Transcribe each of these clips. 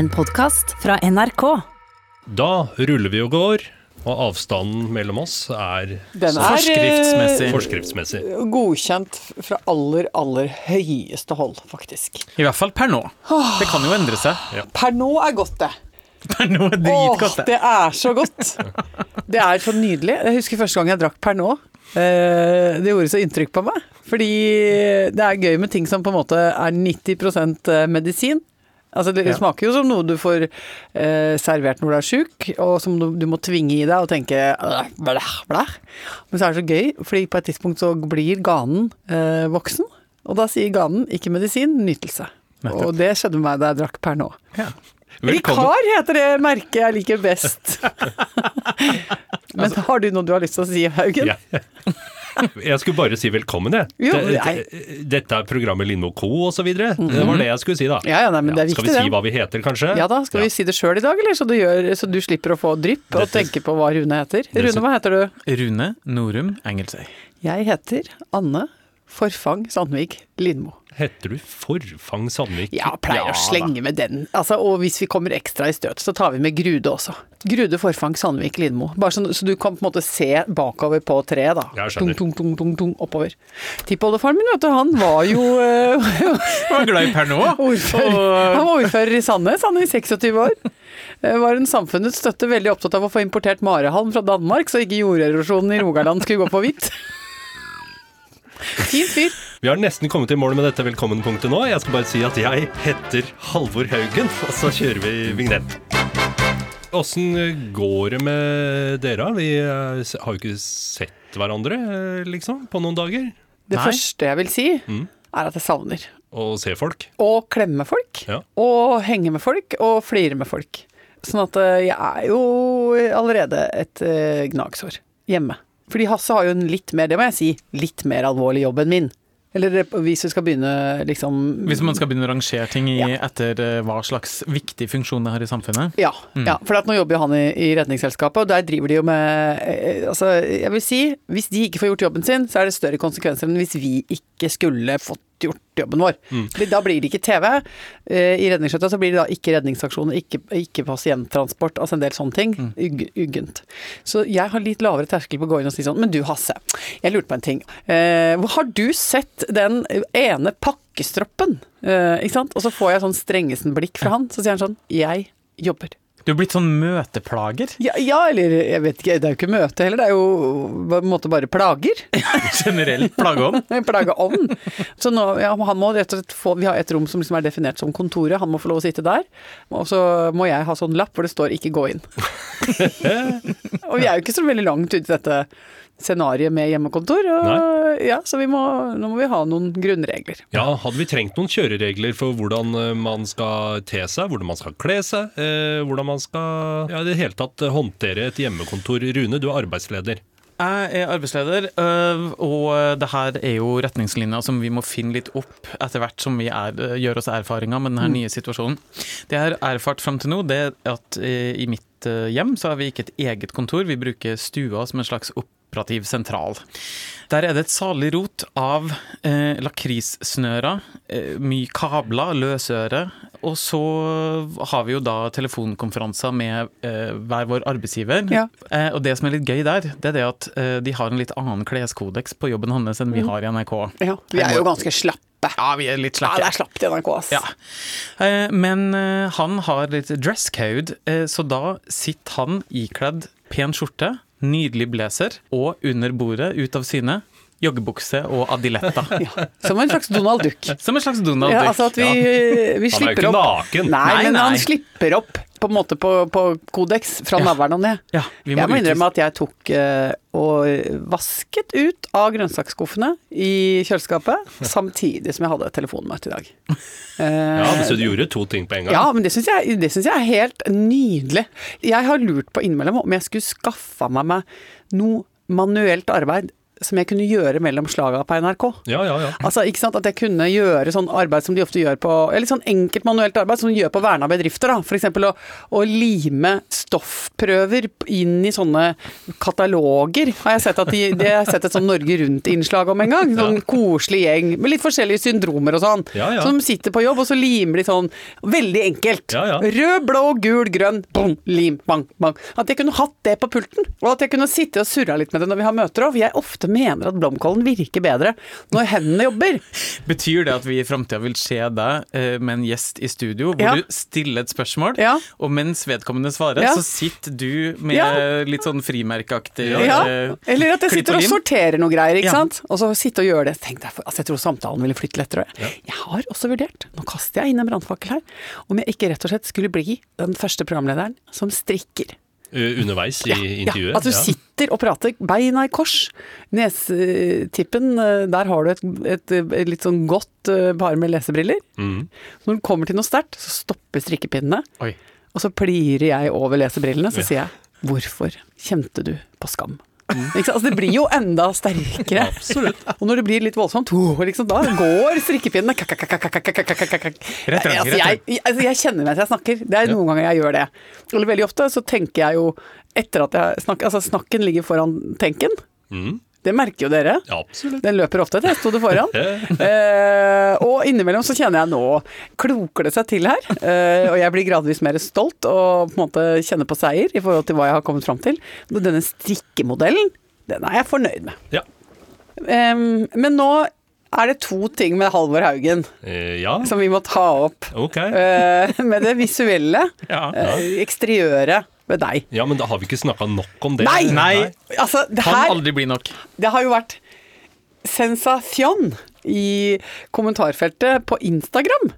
En podkast fra NRK. Da ruller vi og går, og avstanden mellom oss er Den er forskriftsmessig. eh, forskriftsmessig. godkjent fra aller, aller høyeste hold, faktisk. I hvert fall per nå. Det kan jo endre seg. Per nå er godt, det. Per nå er Åh, dritgodt, det. det er så godt. Det er så nydelig. Jeg husker første gang jeg drakk Pernod. nå. Det gjorde så inntrykk på meg. Fordi det er gøy med ting som på en måte er 90% medisin. Altså Det Ja. smaker jo som noe du får eh, servert når du er sjuk, og som du, du må tvinge i deg og tenke «Øh, blæh, blæh. Men så er det så gøy, fordi på et tidspunkt så blir ganen eh, voksen. Og da sier ganen ikke medisin, nytelse. Nettopp. Og det skjedde med meg da jeg drakk per nå. Ja. Rikar heter det merket jeg liker best. Men har du noe du har lyst til å si, Haugen? Ja. Jeg skulle bare si velkommen, jeg. Jo, nei. Dette er programmet Lindmo Co. og så videre. Det var det jeg skulle si, da. Ja, ja, nei, men det er Skal viktig, vi si det. hva vi heter, kanskje? Ja da, skal vi si det sjøl i dag, eller? Så du, gjør, så du slipper å få drypp og tenke på hva Rune heter. Rune, hva heter du? Rune Norum Engelsøy. Jeg heter Anne Forfang Sandvik Lindmo. Heter du Forfang Sandvik? Ja, pleier Ja å slenge med den. Altså, og hvis vi kommer ekstra i støt, så tar vi med Grude også. Grude Forfang Sandvik Lindmo. Bare sånn, så du kan på en måte se bakover på treet, da. Jeg skjønner. Tung, tung, tung, tung, tung, oppover. Tippoldefaren min, vet du, han var jo Han var glad i per nå. Ordfører. Han var ordfører i Sandnes, han er i 26 år. Eh, Var en samfunnets støtte veldig opptatt av å få importert marehalm fra Danmark, så ikke jorderosjonen i Rogaland skulle gå på hvitt. Fin fyr. Vi har nesten kommet i mål med dette velkommen-punktet nå. Jeg skal bare si at jeg heter Halvor Haugen, og så kjører vi vignett. Åssen går det med dere? Vi eh, har jo ikke sett hverandre, eh, liksom, på noen dager. Det Nei. første jeg vil si, Mm. er at jeg savner Å se folk. å klemme folk, Ja. og henge med folk, og flire med folk. Sånn at eh, jeg er jo allerede et gnagsår hjemme. Fordi Hasse har jo en litt mer, det må jeg si, litt mer alvorlig jobb enn min. Eller eh, hvis vi skal begynne liksom hvis man skal begynne å rangere ting i, Ja. etter eh, hva slags viktig funksjon det har i samfunnet Ja, ja for at nå jobber jo han i, i Redningsselskapet, og der driver de jo med eh, Altså, jeg vil si, hvis de ikke får gjort jobben sin, så er det større konsekvenser enn hvis vi ikke skulle fått gjort jobben vår. Mm. Da blir det ikke TV. Eh, I Redningsskøyta så blir det da ikke redningsaksjoner, ikke, ikke pasienttransport, altså en del sånne ting. Ugg, uggent. Så jeg har litt lavere terskel på å gå inn og si sånn Men du Hasse, jeg lurte på en ting. Eh, har du sett den ene pakkestroppen? Eh, ikke sant? Og så får jeg sånn Strengesen-blikk fra han, så sier han sånn Jeg jobber. Du er blitt sånn møteplager. Ja, ja, eller jeg vet ikke, det er jo ikke møte heller, det er jo på en måte bare plager. Generelt plageånd. plageånd. Så nå, ja, han må rett og slett få Vi har et rom som liksom er definert som kontoret, han må få lov å sitte der. Og så må jeg ha sånn lapp hvor det står 'ikke gå inn'. og vi er jo ikke så veldig langt ute i dette scenarioet med hjemmekontor, og ja, så vi må, nå må vi ha noen grunnregler. Ja, hadde vi trengt noen kjøreregler for hvordan eh, man skal te seg, hvordan man skal kle seg, eh, hvordan man skal ja, i det hele tatt eh, håndtere et hjemmekontor. Rune, du er arbeidsleder. Jeg er arbeidsleder, øh, og det her er jo retningslinjer som vi må finne litt opp etter hvert som vi er, gjør oss erfaringer med denne nye situasjonen. Det jeg har erfart fram til nå, det er at i mitt hjem så har vi ikke et eget kontor, vi bruker stua som en slags operativ sentral. Der er det et salig rot av eh, lakrissnører, eh, mye kabler, løsøre, og så har vi jo da telefonkonferanser med eh, hver vår arbeidsgiver. Ja. Eh, og det som er litt gøy der, det er det at eh, de har en litt annen kleskodeks på jobben hans enn vi har i NRK. Ja, vi er jo ganske slappe. Ja, vi er litt Ja, det er slapt i NRK, ass. Ja. Eh, Men eh, han har litt dresscode, code, så da sitter han ikledd pen skjorte, nydelig blazer, og under bordet, ut av syne, joggebukse og adiletta. Som en slags Donald Duck. Som en slags Donald Ja, Duck. altså at vi, vi Han er jo ikke opp naken. Nei, Nei, men nei. han slipper opp på en måte på, på kodeks fra Ja. navlen og ned. Ja, vi må jeg må innrømme at jeg tok uh, og vasket ut av grønnsaksskuffene i kjøleskapet, samtidig som jeg hadde telefonmøte i dag. Uh, Ja, Så du gjorde to ting på en gang? ja, men det syns jeg, jeg er helt nydelig. Jeg har lurt på innimellom om jeg skulle skaffa meg meg noe manuelt arbeid som jeg kunne gjøre mellom slaga på NRK. Ja, ja, ja. Altså, ikke sant, At jeg kunne gjøre sånn arbeid som de ofte gjør på Eller sånn enkelt manuelt arbeid som de gjør på verna bedrifter. da. F.eks. Å, å lime stoffprøver inn i sånne kataloger. Har jeg sett at de, de har sett et sånn Norge Rundt-innslag om en gang. Sånn koselig gjeng med litt forskjellige syndromer og sånn. Ja, ja. Som sitter på jobb, og så limer de sånn veldig enkelt. Ja, ja. Rød, blå, gul, grønn, bom, lim, bang, bang. At jeg kunne hatt det på pulten. Og at jeg kunne sitte og surra litt med det når vi har møter òg. For jeg ofte mener at blomkålen virker bedre når hendene jobber. Betyr det at vi i framtida vil se deg eh, med en gjest i studio, hvor Ja. du stiller et spørsmål, Ja. og mens vedkommende svarer, Ja. så sitter du med litt sånn frimerkeaktig Ja, eh, eller at jeg sitter og sorterer noe greier, ikke sant. Og så sitte og gjøre det. Tenk deg, altså jeg tror samtalen ville flytte lettere. Jeg har også vurdert, nå kaster jeg inn en brannfakkel her, om jeg ikke rett og slett skulle bli den første programlederen som strikker. Uh, Underveis i intervjuet. Ja, at du sitter og prater beina i kors. Nesetippen, eh, der har du et, et, et litt sånn godt eh, par med lesebriller. Mm. Når du kommer til noe sterkt, så stopper strikkepinnene. Oi. Og så plirer jeg over lesebrillene, så sier jeg 'Hvorfor kjente du på skam?' Sant? Altså, det blir jo enda sterkere. Absolutt. Og når det blir litt voldsomt, liksom, da går strikkepinnene. Rett slett, altså, jeg, altså, jeg kjenner mens jeg snakker. Det er noen ganger jeg gjør det. Eller veldig ofte så tenker jeg jo etter at jeg snakker Altså, snakken ligger foran tenken. Mm. Det merker jo dere. Ja, absolutt. Den løper ofte et det foran. Eh, og innimellom så kjenner jeg nå kloker det seg til her. Eh, og jeg blir gradvis mer stolt og på en måte kjenner på seier i forhold til hva jeg har kommet fram til. Og denne strikkemodellen, den er jeg fornøyd med. Ja. Eh, men nå er det to ting med Halvor Haugen Eh, ja, som vi må ta opp. ok. Eh, med det visuelle, Ja. eh, eksteriøret ved deg. Ja, men da har vi ikke snakka nok om det. Nei! Nei. Altså, det Kan her aldri bli nok. Det har jo vært sensasjon i kommentarfeltet på Instagram.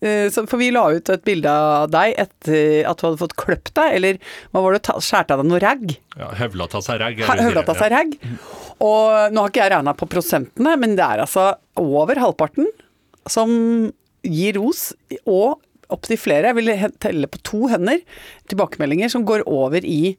Eh, For vi la ut et bilde av deg etter at du hadde fått kløpt deg, eller hva var det, ta- skjært av deg noe ragg? Ja, Høvla ta seg ragg. Høvla av seg ragg. Og nå har ikke jeg regna på prosentene, men det er altså over halvparten som gir ros, og opptil flere, jeg vil telle på to hender, tilbakemeldinger som går over i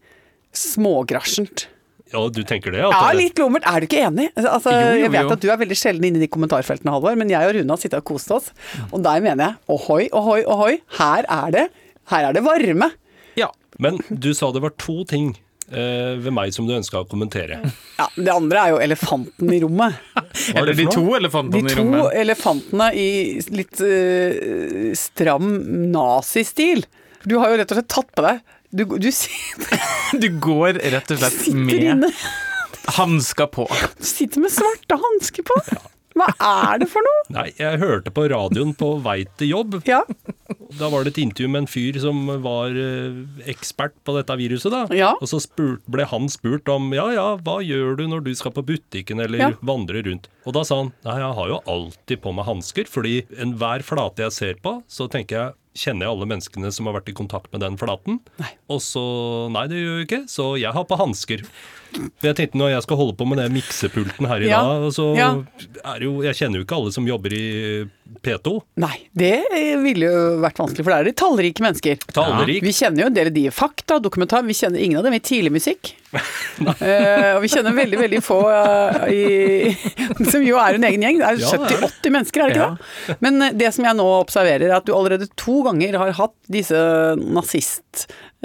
smågrasjent. Ja, du tenker det? At Ja, litt lummert. Er du ikke enig? Altså, Jo, jo, jeg vet jo. at du er veldig sjelden inne i de kommentarfeltene, Halvor, men jeg og Rune har sittet og kost oss. Og der mener jeg ohoi, ohoi, ohoi. Her er det, her er det varme. Ja. Men du sa det var to ting eh, ved meg som du ønska å kommentere. Ja, Det andre er jo elefanten i rommet. Er Eller de to elefantene De rommet. De to elefantene i litt uh, stram nazistil. Du har jo rett og slett tatt på deg Du, du sitter, Du går rett og slett med hanska hansker på. Du sitter med svarte hansker på. Hva er det for noe? Nei, jeg hørte på radioen på vei til jobb. Ja, Da var det et intervju med en fyr som var eh, ekspert på dette viruset, da. Ja. Og så spurt, ble han spurt om ja ja, hva gjør du når du skal på butikken eller Ja. vandre rundt? Og da sa han nei, jeg har jo alltid på meg hansker, fordi enhver flate jeg ser på, så tenker jeg Kjenner jeg alle menneskene som har vært i kontakt med den flaten? Nei. Og så Nei, det gjør jeg ikke, så jeg har på hansker. Jeg tenkte når jeg skal holde på med den miksepulten her i Ja. dag, så Ja. er jo Jeg kjenner jo ikke alle som jobber i P2. Nei, det ville jo vært vanskelig, for det er de tallrike mennesker. Tallrik. Vi kjenner jo en del av de i fakta dokumentar, vi kjenner ingen av dem i tidlig musikk. uh, og vi kjenner veldig, veldig få uh, i, som jo er en egen gjeng. Det er Ja, det er det. 70-80 mennesker, er det ikke det? Men eh, det som jeg nå observerer, er at du allerede to ganger har hatt disse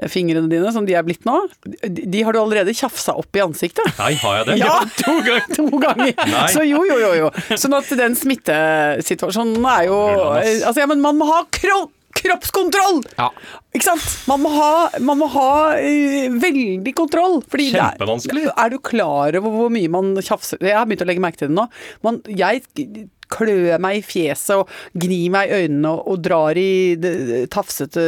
nazistfingrene dine, som de er blitt nå. De, de har du allerede tjafsa opp i ansiktet. Nei, har jeg det? Ja, to ganger! To ganger. Nei. Så jo, jo, jo, jo. Sånn at den smittesituasjonen er jo Altså, ja, men man må ha kropp! kroppskontroll! Ja. Ikke sant? Man må ha, man må ha uh, veldig kontroll. Fordi det er- Kjempevanskelig. Er du klar over hvor mye man tjafser Jeg har begynt å legge merke til det nå. Man, jeg klør meg i fjeset og gnir meg i øynene og, og drar i det tafsete,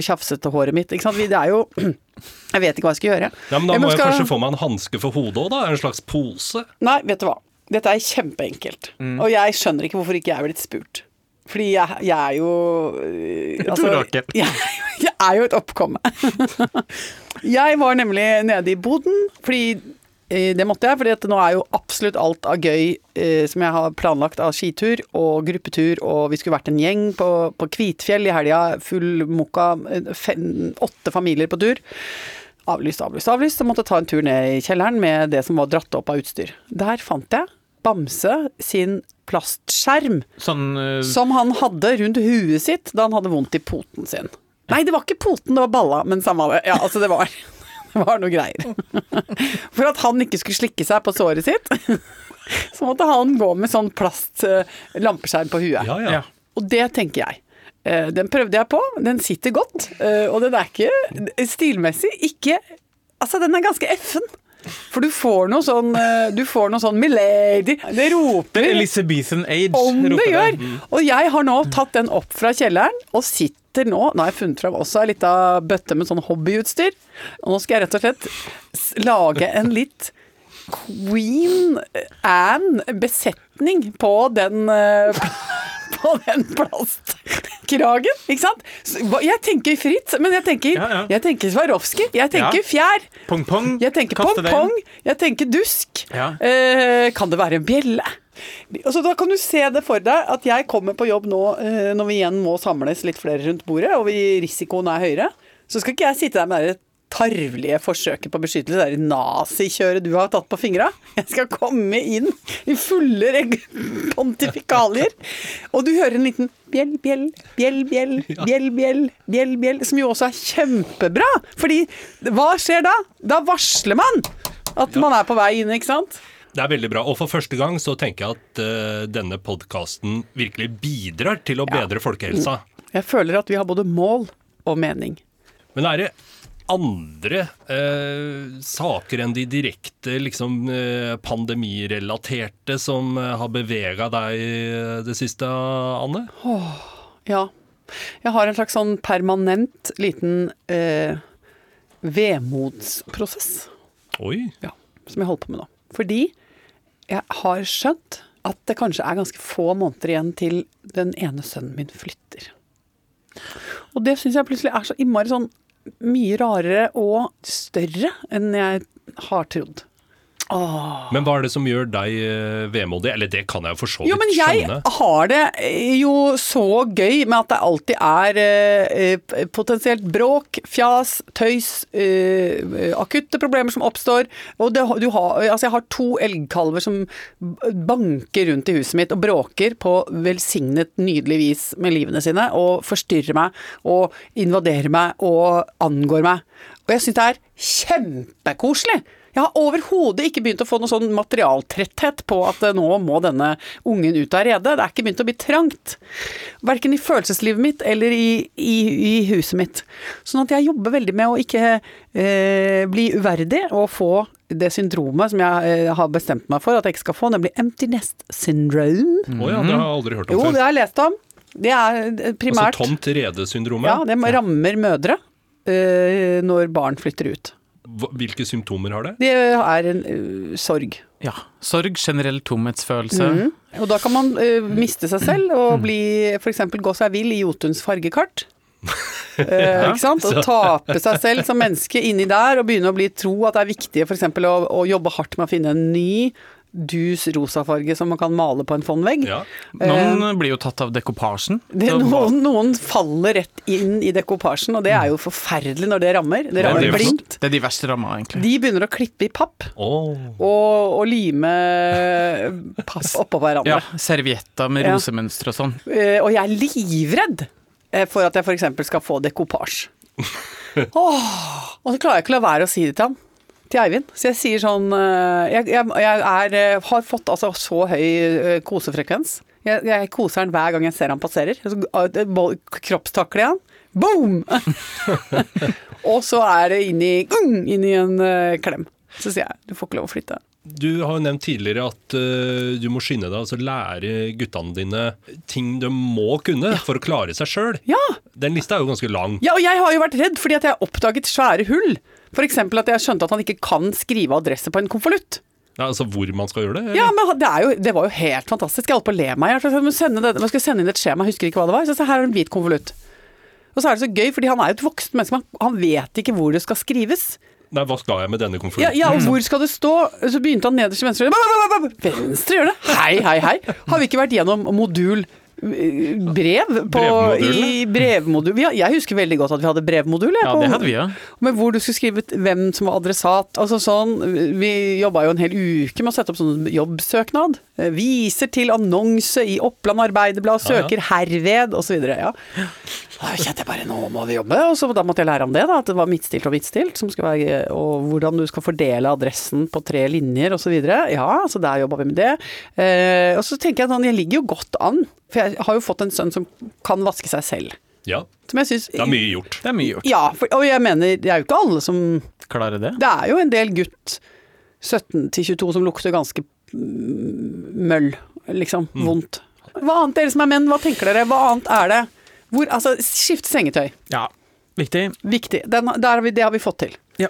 tjafsete håret mitt. Ikke sant? Det er jo Jeg vet ikke hva jeg skal gjøre. Ja, men Da må jeg skal- kanskje få meg en hanske for hodet òg, da? En slags pose? Nei, vet du hva. Dette er kjempeenkelt. Mm. Og jeg skjønner ikke hvorfor ikke jeg er blitt spurt. Fordi jeg, jeg er jo altså, Et. Jeg, jeg er jo et oppkomme. jeg var nemlig nede i boden, fordi det måtte jeg, for nå er jo absolutt alt av gøy eh, som jeg har planlagt av skitur og gruppetur, og vi skulle vært en gjeng på, på Kvitfjell i helga, full mokka, eh, fem, åtte familier på tur. avlyst, avlyst, avlyst, Så måtte jeg ta en tur ned i kjelleren med det som var dratt opp av utstyr. Der fant jeg Bamse sin plastskjerm Sånn eh, som han hadde rundt huet sitt da han hadde vondt i poten sin. Nei, det var ikke poten, det var balla, men samme det. Ja, altså, det var, det var noe greier. For at han ikke skulle slikke seg på såret sitt, så måtte han gå med sånn plast lampeskjerm på huet. Ja, ja. Ja. Og det tenker jeg. Eh, Den prøvde jeg på, den sitter godt, eh, og den er ikke stilmessig ikke Altså, den er ganske effen. For du får noe sånn eh, Du får noe sånn Milady Det roper Elizabethan age, om det gjør! Og jeg har nå tatt den opp fra kjelleren og sitter nå Nå har jeg funnet fram også ei lita bøtte med sånn hobbyutstyr. Og nå skal jeg rett og slett lage en litt Queen Anne-besetning på den eh, på den plastkragen, ikke sant? Jeg tenker Fritz, men jeg tenker, Ja, ja. jeg tenker Swarovski, jeg tenker Ja. fjær, Pong-pong. jeg tenker pong-pong, jeg tenker dusk. Ja. Eh, kan det være en bjelle? Altså, da kan du se det for deg at jeg kommer på jobb nå eh, når vi igjen må samles litt flere rundt bordet, og vi, risikoen er høyere. Så skal ikke jeg sitte der med det tarvelige forsøket på beskyttelse, det nazikjøret du har tatt på fingra. Jeg skal komme inn i fulle pontifikalier, og du hører en liten bjell, bjell, bjell, bjell, bjell, bjell, bjell, bjell, som jo også er kjempebra. Fordi hva skjer da? Da varsler man at man er på vei inn, ikke sant? Det er veldig bra. Og for første gang så tenker jeg at uh, denne podkasten virkelig bidrar til å Ja. bedre folkehelsa. Jeg føler at vi har både mål og mening. Men er det andre eh, saker enn de direkte liksom, eh, pandemirelaterte som eh, har bevega deg eh, det siste, Anne? Ja. Jeg har en slags sånn permanent liten eh, vemodsprosess Oi. ja, som jeg holder på med nå. Fordi jeg har skjønt at det kanskje er ganske få måneder igjen til den ene sønnen min flytter. Og det syns jeg plutselig er så innmari sånn mye rarere og større enn jeg har trodd. Men hva er det som gjør deg eh, vemodig? Eller det kan jeg jo for så vidt Jo, men jeg skjønne. har det eh, jo så gøy med at det alltid er eh, potensielt bråk, fjas, tøys, eh, akutte problemer som oppstår. Og det, du har, altså jeg har to elgkalver som banker rundt i huset mitt og bråker på velsignet nydelig vis med livene sine, og forstyrrer meg og invaderer meg og angår meg. Og jeg syns det er kjempekoselig. Jeg har overhodet ikke begynt å få noe sånn materialtretthet på at eh, nå må denne ungen ut av redet. Det er ikke begynt å bli trangt. Verken i følelseslivet mitt eller i, i, i huset mitt. Sånn at jeg jobber veldig med å ikke eh, bli uverdig og få det syndromet som jeg eh, har bestemt meg for at jeg ikke skal få, nemlig empty nest syndrome. Å ja, det har jeg aldri hørt om Jo, før. det har jeg lest om. Det er eh, primært Altså tomt rede-syndromet. Ja, det rammer mødre eh, når barn flytter ut. Hvilke symptomer har det? Det er en uh, sorg. Ja. Sorg, generell tomhetsfølelse. Mm. Og da kan man uh, miste seg selv og bli f.eks. gå seg vill i Jotuns fargekart. Eh, ikke sant? Og tape seg selv som menneske inni der og begynne å bli tro at det er viktig f.eks. Å, å jobbe hardt med å finne en ny dus rosafarge som man kan male på en fondvegg. Ja. Noen blir jo tatt av dekopasjen. Det, noen, noen faller rett inn i dekopasjen, og det er jo forferdelig når det rammer. Det Ja, rammer det blindt. Det er de verste ramma, egentlig. De begynner å klippe i papp oh. og, og lime papp oppå hverandre. Ja, Servietter med Ja. rosemønstre og sånn. Uh, og jeg er livredd eh, for at jeg f.eks. skal få dekopasj. Åh, og så klarer jeg ikke å la være å si det til han. Til Eivind. Så jeg sier sånn eh, Jeg, jeg, jeg er, eh, har fått altså så høy eh, kosefrekvens. Jeg, jeg koser han hver gang jeg ser han passerer. Så, Kroppstakler jeg han. Boom! og så er det inn i, inn i en klem. Så sier jeg du får ikke lov å flytte. Du har jo nevnt tidligere at uh, du må skynde deg, altså lære guttene dine ting de må kunne for å klare seg sjøl. Ja! Den lista er jo ganske lang. Ja, og jeg har jo vært redd fordi at jeg har oppdaget svære hull. F.eks. at jeg skjønte at han ikke kan skrive adresse på en konvolutt. Ja, altså hvor man skal gjøre det? eller? Ja, men det, er jo, det var jo helt fantastisk. Jeg holdt på å le meg i hjel. Jeg skulle sende inn et skjema, jeg husker ikke hva det var. Så her er en hvit konvolutt. Og så er det så gøy, fordi han er jo et vokst menneske. men Han vet ikke hvor det skal skrives. Nei, hva skal jeg med denne Ja, konvolutten? ja, og hvor skal det stå? Så begynte han nederst til venstre. Venstre gjør det! Hei, hei, hei. Har vi ikke vært gjennom modul brev på, i brevmodul. Ja, jeg husker veldig godt at vi hadde brevmodul. jeg, Ja, på- det hadde vi, ja. Men hvor du skulle skrive hvem som var adressat. Altså sånn, Vi jobba jo en hel uke med å sette opp sånn jobbsøknad. Eh, Viser til annonse i Oppland Arbeiderblad, Ja, ja. søker herved, osv. Ja. Da kjente jeg bare nå må vi jobbe, og så da måtte jeg lære om det. da, At det var midtstilt og midtstilt, som skal være, og hvordan du skal fordele adressen på tre linjer osv. Ja, så der jobba vi med det. Eh, og så tenker jeg sånn, jeg ligger jo godt an. For jeg har jo fått en sønn som kan vaske seg selv. Ja, Som jeg synes, det er mye gjort. Det er mye gjort. Ja, for, og jeg mener, det er jo ikke alle som Klarer det? det er jo en del gutt 17 til 22 som lukter ganske mm, møll, liksom. Vondt. Hva annet, dere som er menn, hva tenker dere? Hva annet er det? Hvor, altså, skifte sengetøy. Ja. Viktig. Viktig. Den, der har vi, det har vi fått til. Ja.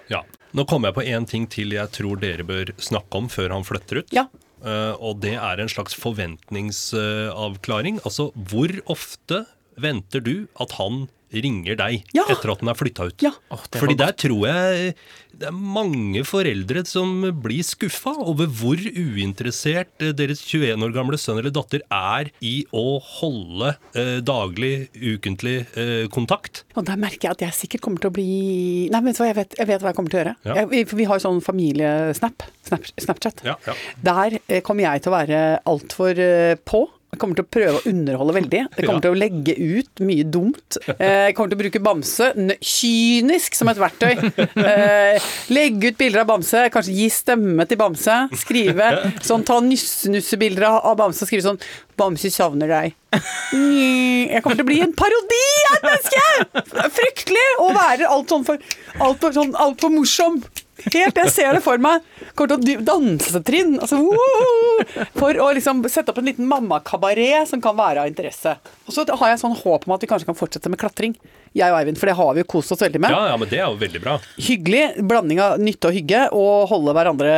Nå kommer jeg på én ting til jeg tror dere bør snakke om før han flytter ut. Ja. Uh, og det er en slags forventningsavklaring. altså, hvor ofte venter du at han ringer deg Ja. etter at den er flytta ut? Ja. Oh, det Fordi der tror jeg det er mange foreldre som blir skuffa over hvor uinteressert eh, deres 21 år gamle sønn eller datter er i å holde eh, daglig, ukentlig eh, kontakt. Og der merker jeg at jeg sikkert kommer til å bli Nei, vet du hva, jeg vet, jeg vet hva jeg kommer til å gjøre. Ja. Jeg, vi har jo sånn familiesnap. Snapchat. Ja, ja. Der eh, kommer jeg til å være altfor eh, på. Jeg kommer til å prøve å underholde veldig. Jeg kommer Ja. til å legge ut mye dumt. Eh, Jeg kommer til å bruke bamse kynisk som et verktøy. Eh, Legge ut bilder av bamse, kanskje gi stemme til bamse. Skrive sånn, ta nusse-nusse-bilder av bamse og skrive sånn 'Bamse savner deg'. Jeg kommer til å bli en parodi av et menneske! Fryktelig! Å være alt sånn for, alt for, sånn, alt for morsom. Helt, jeg ser det for meg. Kommer til å dansetrinn. Altså, for å liksom sette opp en liten mammakabaret som kan være av interesse. Og så har jeg sånn håp om at vi kanskje kan fortsette med klatring. Jeg og Eivind, for det har vi jo kost oss veldig med. Ja, ja, men det er jo veldig bra. Hyggelig blanding av nytte og hygge, og holde, hverandre,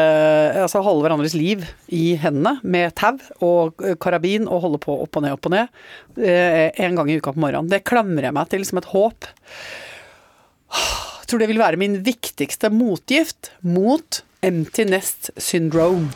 altså holde hverandres liv i hendene med tau og karabin, og holde på opp og ned, opp og ned. eh, En gang i uka på morgenen. Det klamrer jeg meg til som et håp. Tror det vil være min viktigste motgift mot empty nest syndrome.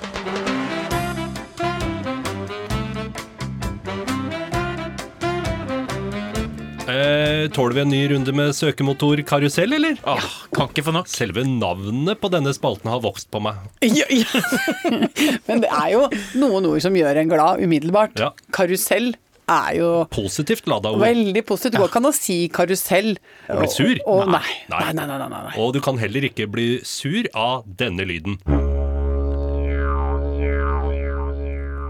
Eh, tåler vi en ny runde med søkemotorkarusell, eller? Ja, kan ikke få nok. Selve navnet på denne spalten har vokst på meg. Ja, ja. Men det er jo noen ord som gjør en glad umiddelbart. Ja. Karusell er jo Positivt lada ord. Veldig positivt. Det går ikke an å si karusell. Og bli sur? Og, og, nei. Nei. Nei, nei, nei, nei, nei. Og du kan heller ikke bli sur av denne lyden.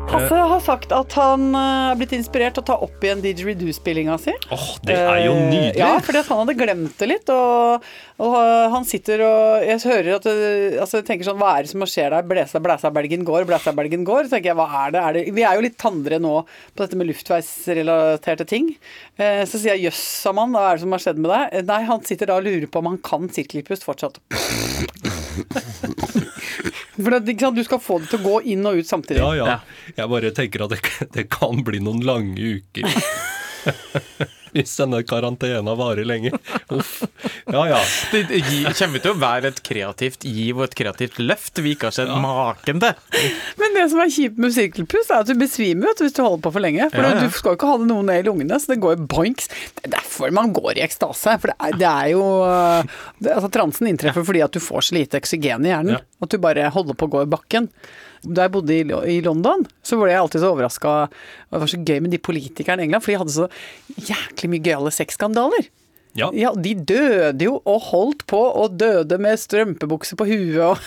Hasse har sagt at han eh, er blitt inspirert til å ta opp igjen didgeridoo-spillinga si. Åh, det er jo Eh, nydelig! Ja, fordi han hadde glemt det litt. Og, og han sitter og Jeg hører at altså jeg tenker sånn Hva er det som skjer der? Blæsa, blæsa, belgen går, blæsa, belgen går. Så tenker jeg, hva er det? er det? Vi er jo litt tandre nå på dette med luftveisrelaterte ting. Eh, så sier jeg jøss, sa man, hva er det som har skjedd med deg? Eh, Nei, han sitter da og lurer på om han kan sirkelpust fortsatt. For det, ikke sant? Du skal få det til å gå inn og ut samtidig. Ja, ja. Ja. Jeg bare tenker at det, det kan bli noen lange uker. Hvis denne karantena varer lenge. Uff. Ja, ja. Det kommer til å være et kreativt giv og et kreativt løft vi ikke har sett maken til. Men det som er kjipt med sirkelpust, er at du besvimer vet hvis du holder på for lenge. For Ja, ja. du skal jo ikke ha det noe ned i lungene, så det går jo boinks. Det er derfor man går i ekstase. For det er, det er jo det, Altså, transen inntreffer fordi at du får så lite oksygen i hjernen. At du bare holder på å gå i bakken. Da jeg bodde i, London, så ble jeg alltid så overraska Det var så gøy med de politikerne i England, for de hadde så jæklig mye gøyale sexskandaler. ja. Ja, de døde jo og holdt på og døde med strømpebukse på huet og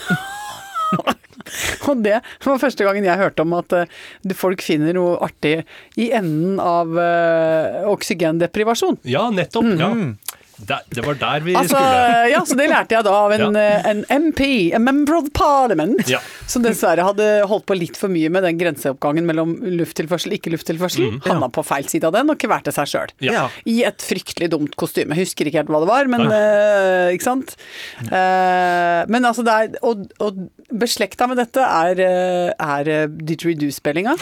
Og det var første gangen jeg hørte om at eh, folk finner noe artig i enden av eh, oksygendeprivasjon. ja nettopp. Ja. Der, det var der vi Altså, skulle. ja, så det lærte jeg da av en, Ja. eh, en MP, a member of parliament, Ja. som dessverre hadde holdt på litt for mye med den grenseoppgangen mellom lufttilførsel ikke-lufttilførsel. Havna på feil side av den og kverte seg sjøl. Mm. Ja. I et fryktelig dumt kostyme. Husker ikke helt hva det var, men eh, Ikke sant? Uh, men altså, det er Og, og beslekta med dette er, eh, er eh, didgeridoo-spillinga.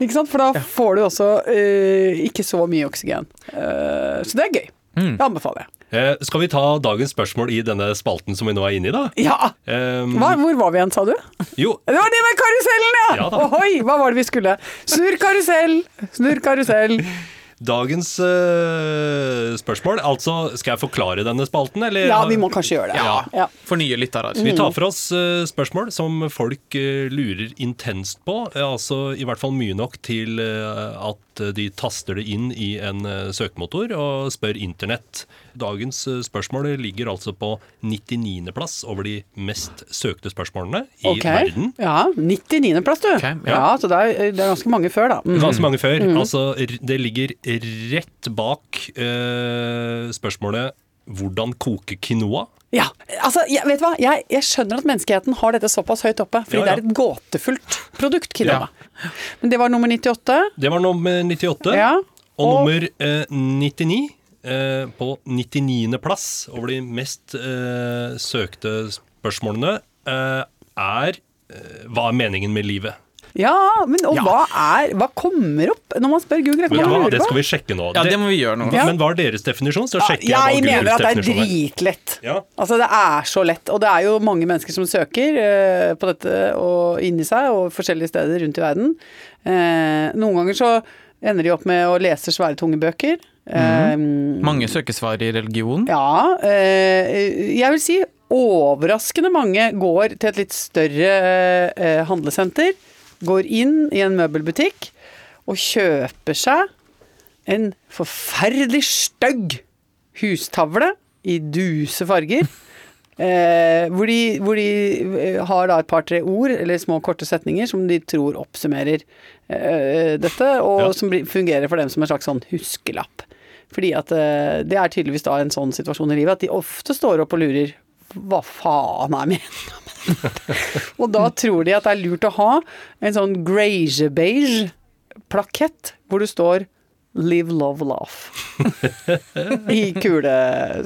ikke sant? For da får du også eh, ikke så mye oksygen. Eh, så det er gøy. Mm. Det anbefaler jeg. Eh, skal vi ta dagens spørsmål i denne spalten som vi nå er inne i, da? Ja! Um, Hva, hvor var vi igjen, sa du? Jo, Det var det med karusellen, ja! Ja. Ohoi, hva var det vi skulle? Snurr karusell, snurr karusell. Dagens uh, spørsmål. Altså, skal jeg forklare denne spalten, eller? Ja, vi må kanskje gjøre det. Ja. Ja. For nye lyttere. Vi tar for oss uh, spørsmål som folk uh, lurer intenst på. altså i hvert fall mye nok til at de taster det inn i en søkemotor og spør internett. Dagens spørsmål ligger altså på 99.-plass over de mest søkte spørsmålene i okay. verden. Ja, 99. plass, du. Okay, ja. ja. så det er, det er ganske mange før, da. Mm. Ganske mange før. Altså, det ligger rett bak eh, spørsmålet 'Hvordan koke quinoa?' Ja, altså, jeg, vet du hva? Jeg, jeg skjønner at menneskeheten har dette såpass høyt oppe, fordi Ja, ja. det er et gåtefullt produkt, quinoa. Men det var nummer 98. Det var nummer 98. Ja. Og, Og- nummer eh, 99 eh, på 99. plass over de mest eh, søkte spørsmålene eh, er eh, Hva er meningen med livet? Ja, men og Ja. hva er Hva kommer opp når man spør Google? Hva hva, Det skal vi sjekke nå. Ja, det må vi gjøre nå. Ja. Men hva er deres definisjon? Så sjekker Ja, jeg jeg mener at det er dritlett. Ja. Altså Det er så lett, og det er jo mange mennesker som søker uh, på dette og inni seg og forskjellige steder rundt i verden. Uh, noen ganger så ender de opp med å lese svære, tunge bøker. Eh, Mange søkesvar i religion. Ja, eh, jeg vil si overraskende mange går til et litt større handlesenter, går inn i en møbelbutikk og kjøper seg en forferdelig stygg hustavle i duse farger. Eh, hvor, de, hvor de eh, har da et par-tre ord, eller små korte setninger, som de tror oppsummerer eh, dette, og Ja. som fungerer for dem som en slags sånn huskelapp. Fordi at eh, det er tydeligvis da en sånn situasjon i livet at de ofte står opp og lurer hva faen er dette? Og da tror de at det er lurt å ha en sånn greige-beige plakett hvor det står Live, love, laugh. I kule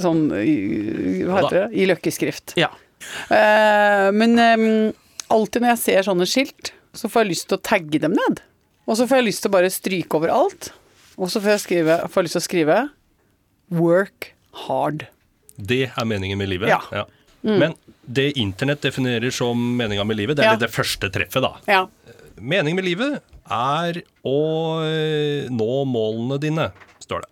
Sånn Hva heter det? I løkkeskrift. Ja. Eh, men eh, alltid når jeg ser sånne skilt, så får jeg lyst til å tagge dem ned. Og så får jeg lyst til å bare stryke over alt. Og så får jeg, skrive, får jeg lyst til å skrive 'work hard'. Det er meningen med livet. Ja. Mm. Men det internett definerer som meninga med livet, det er Ja. det første treffet, da. Ja. Meningen med livet er å eh, nå målene dine, står det.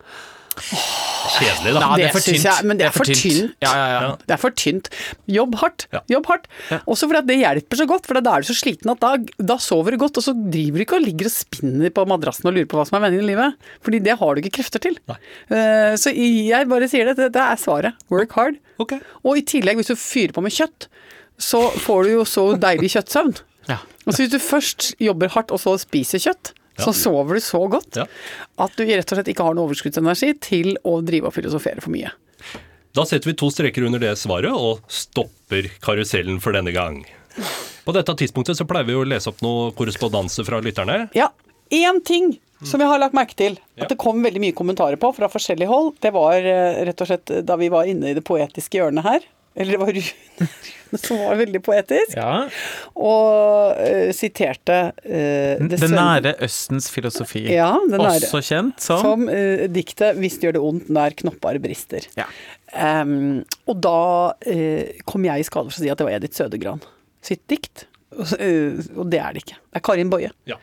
Kjedelig, da. Nei, det det er for tynt. jeg- men det er for tynt. Ja, ja, ja. Ja. Det er for tynt. Jobb hardt. Jobb hardt. Også fordi at det hjelper så godt, for da er du så sliten at da, da sover du godt, og så driver du ikke og ligger og spinner på madrassen og lurer på hva som er meningen i livet. Fordi det har du ikke krefter til. Nei. Eh, Så jeg bare sier det, det er svaret. Work hard. Okay. Og i tillegg, hvis du fyrer på med kjøtt, så får du jo så deilig kjøttsøvn. Ja. Og så hvis du først jobber hardt og så spiser kjøtt, så sover du så godt Ja. at du rett og slett ikke har noe overskuddsenergi til å drive og filosofere for mye. Da setter vi to streker under det svaret og stopper karusellen for denne gang. På dette tidspunktet så pleier vi å lese opp noe korrespondanse fra lytterne. Ja, én ting som jeg har lagt merke til at det kom veldig mye kommentarer på fra forskjellig hold, det var eh, rett og slett da vi var inne i det poetiske hjørnet her. Eller det var Rune, Rune som var veldig poetisk, Ja. og uh, siterte uh, det Den nære Østens filosofi. Ja, den nære. Også kjent som, Som uh, diktet 'Hvis det gjør det ondt nær knoppar brister'. Ja. Um, og da kom jeg i skade for å si at det var Edith Sødegran sitt dikt. Og, det er det ikke. Det er Karin Boje. Ja.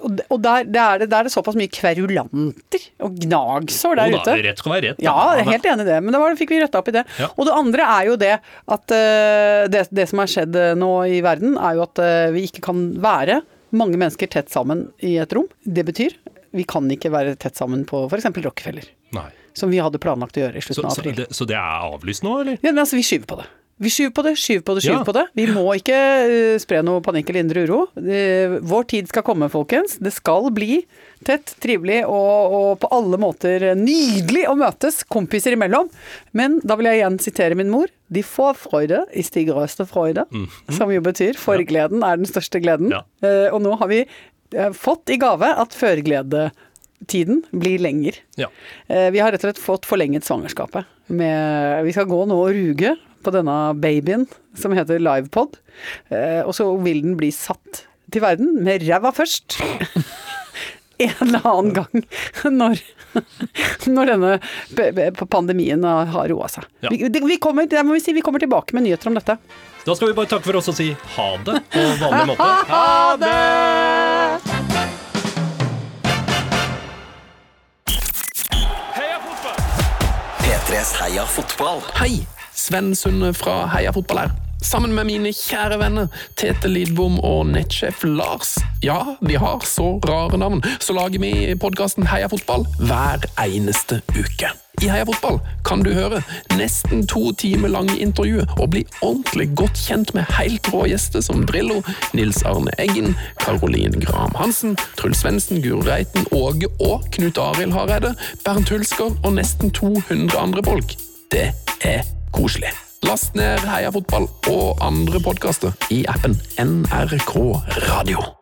Og, der, der, er det, der er det såpass mye kverulanter og gnagsår der ute. rett skal være rett. da. Ja, jeg er helt enig i det, men da var, fikk vi retta opp i det. Ja. Og det andre er jo det at eh, det, det som har skjedd eh, nå i verden, er jo at eh, vi ikke kan være mange mennesker tett sammen i et rom. Det betyr vi kan ikke være tett sammen på f.eks. Rockefeller, Nei. som vi hadde planlagt å gjøre i Så, slutten av så, april. det, så det er avlyst nå, eller? Ja, men altså, vi skyver på det. Vi skyver på det, skyver på det, skyver Ja. på det. Vi må ikke eh, spre noe panikk eller indre uro. Eh, vår tid skal komme, folkens. Det skal bli tett, trivelig og, og på alle måter nydelig å møtes kompiser imellom. Men da vil jeg igjen sitere min mor. De får freude i stig grøste freude, som jo betyr forgleden er den største gleden. Ja. Eh, og nå har vi fått i gave at førgledetiden blir lenger. Ja. Vi har rett og slett fått forlenget svangerskapet. Med, vi skal gå nå og ruge på denne babyen som heter Livepod. Eh, og så vil den bli satt til verden med ræva først. en eller annen gang når, når denne pandemien har roa seg. Ja. Vi, vi, kommer, det må vi, si, vi kommer tilbake med nyheter om dette. Da skal vi bare takke for oss og si ha det på vanlig måte. Ha det! P3s Heia fotball. Hei, Sven Sunde fra Heia fotball her. Sammen med mine kjære venner Tete Lidbom og nettsjef Lars. Ja, vi har så rare navn, så lager vi podkasten Heia fotball hver eneste uke. I Heia fotball kan du høre nesten to timer lange intervjuer og bli ordentlig godt kjent med helt rå gjester som Drillo, Nils Arne Eggen, Caroline Graham Hansen, Truls Svendsen, Guro Reiten, Åge og Knut Arild Hareide, Bernt Hulsker og nesten 200 andre folk. Det er koselig. Last ned Heia fotball og andre podkaster i appen NRK Radio.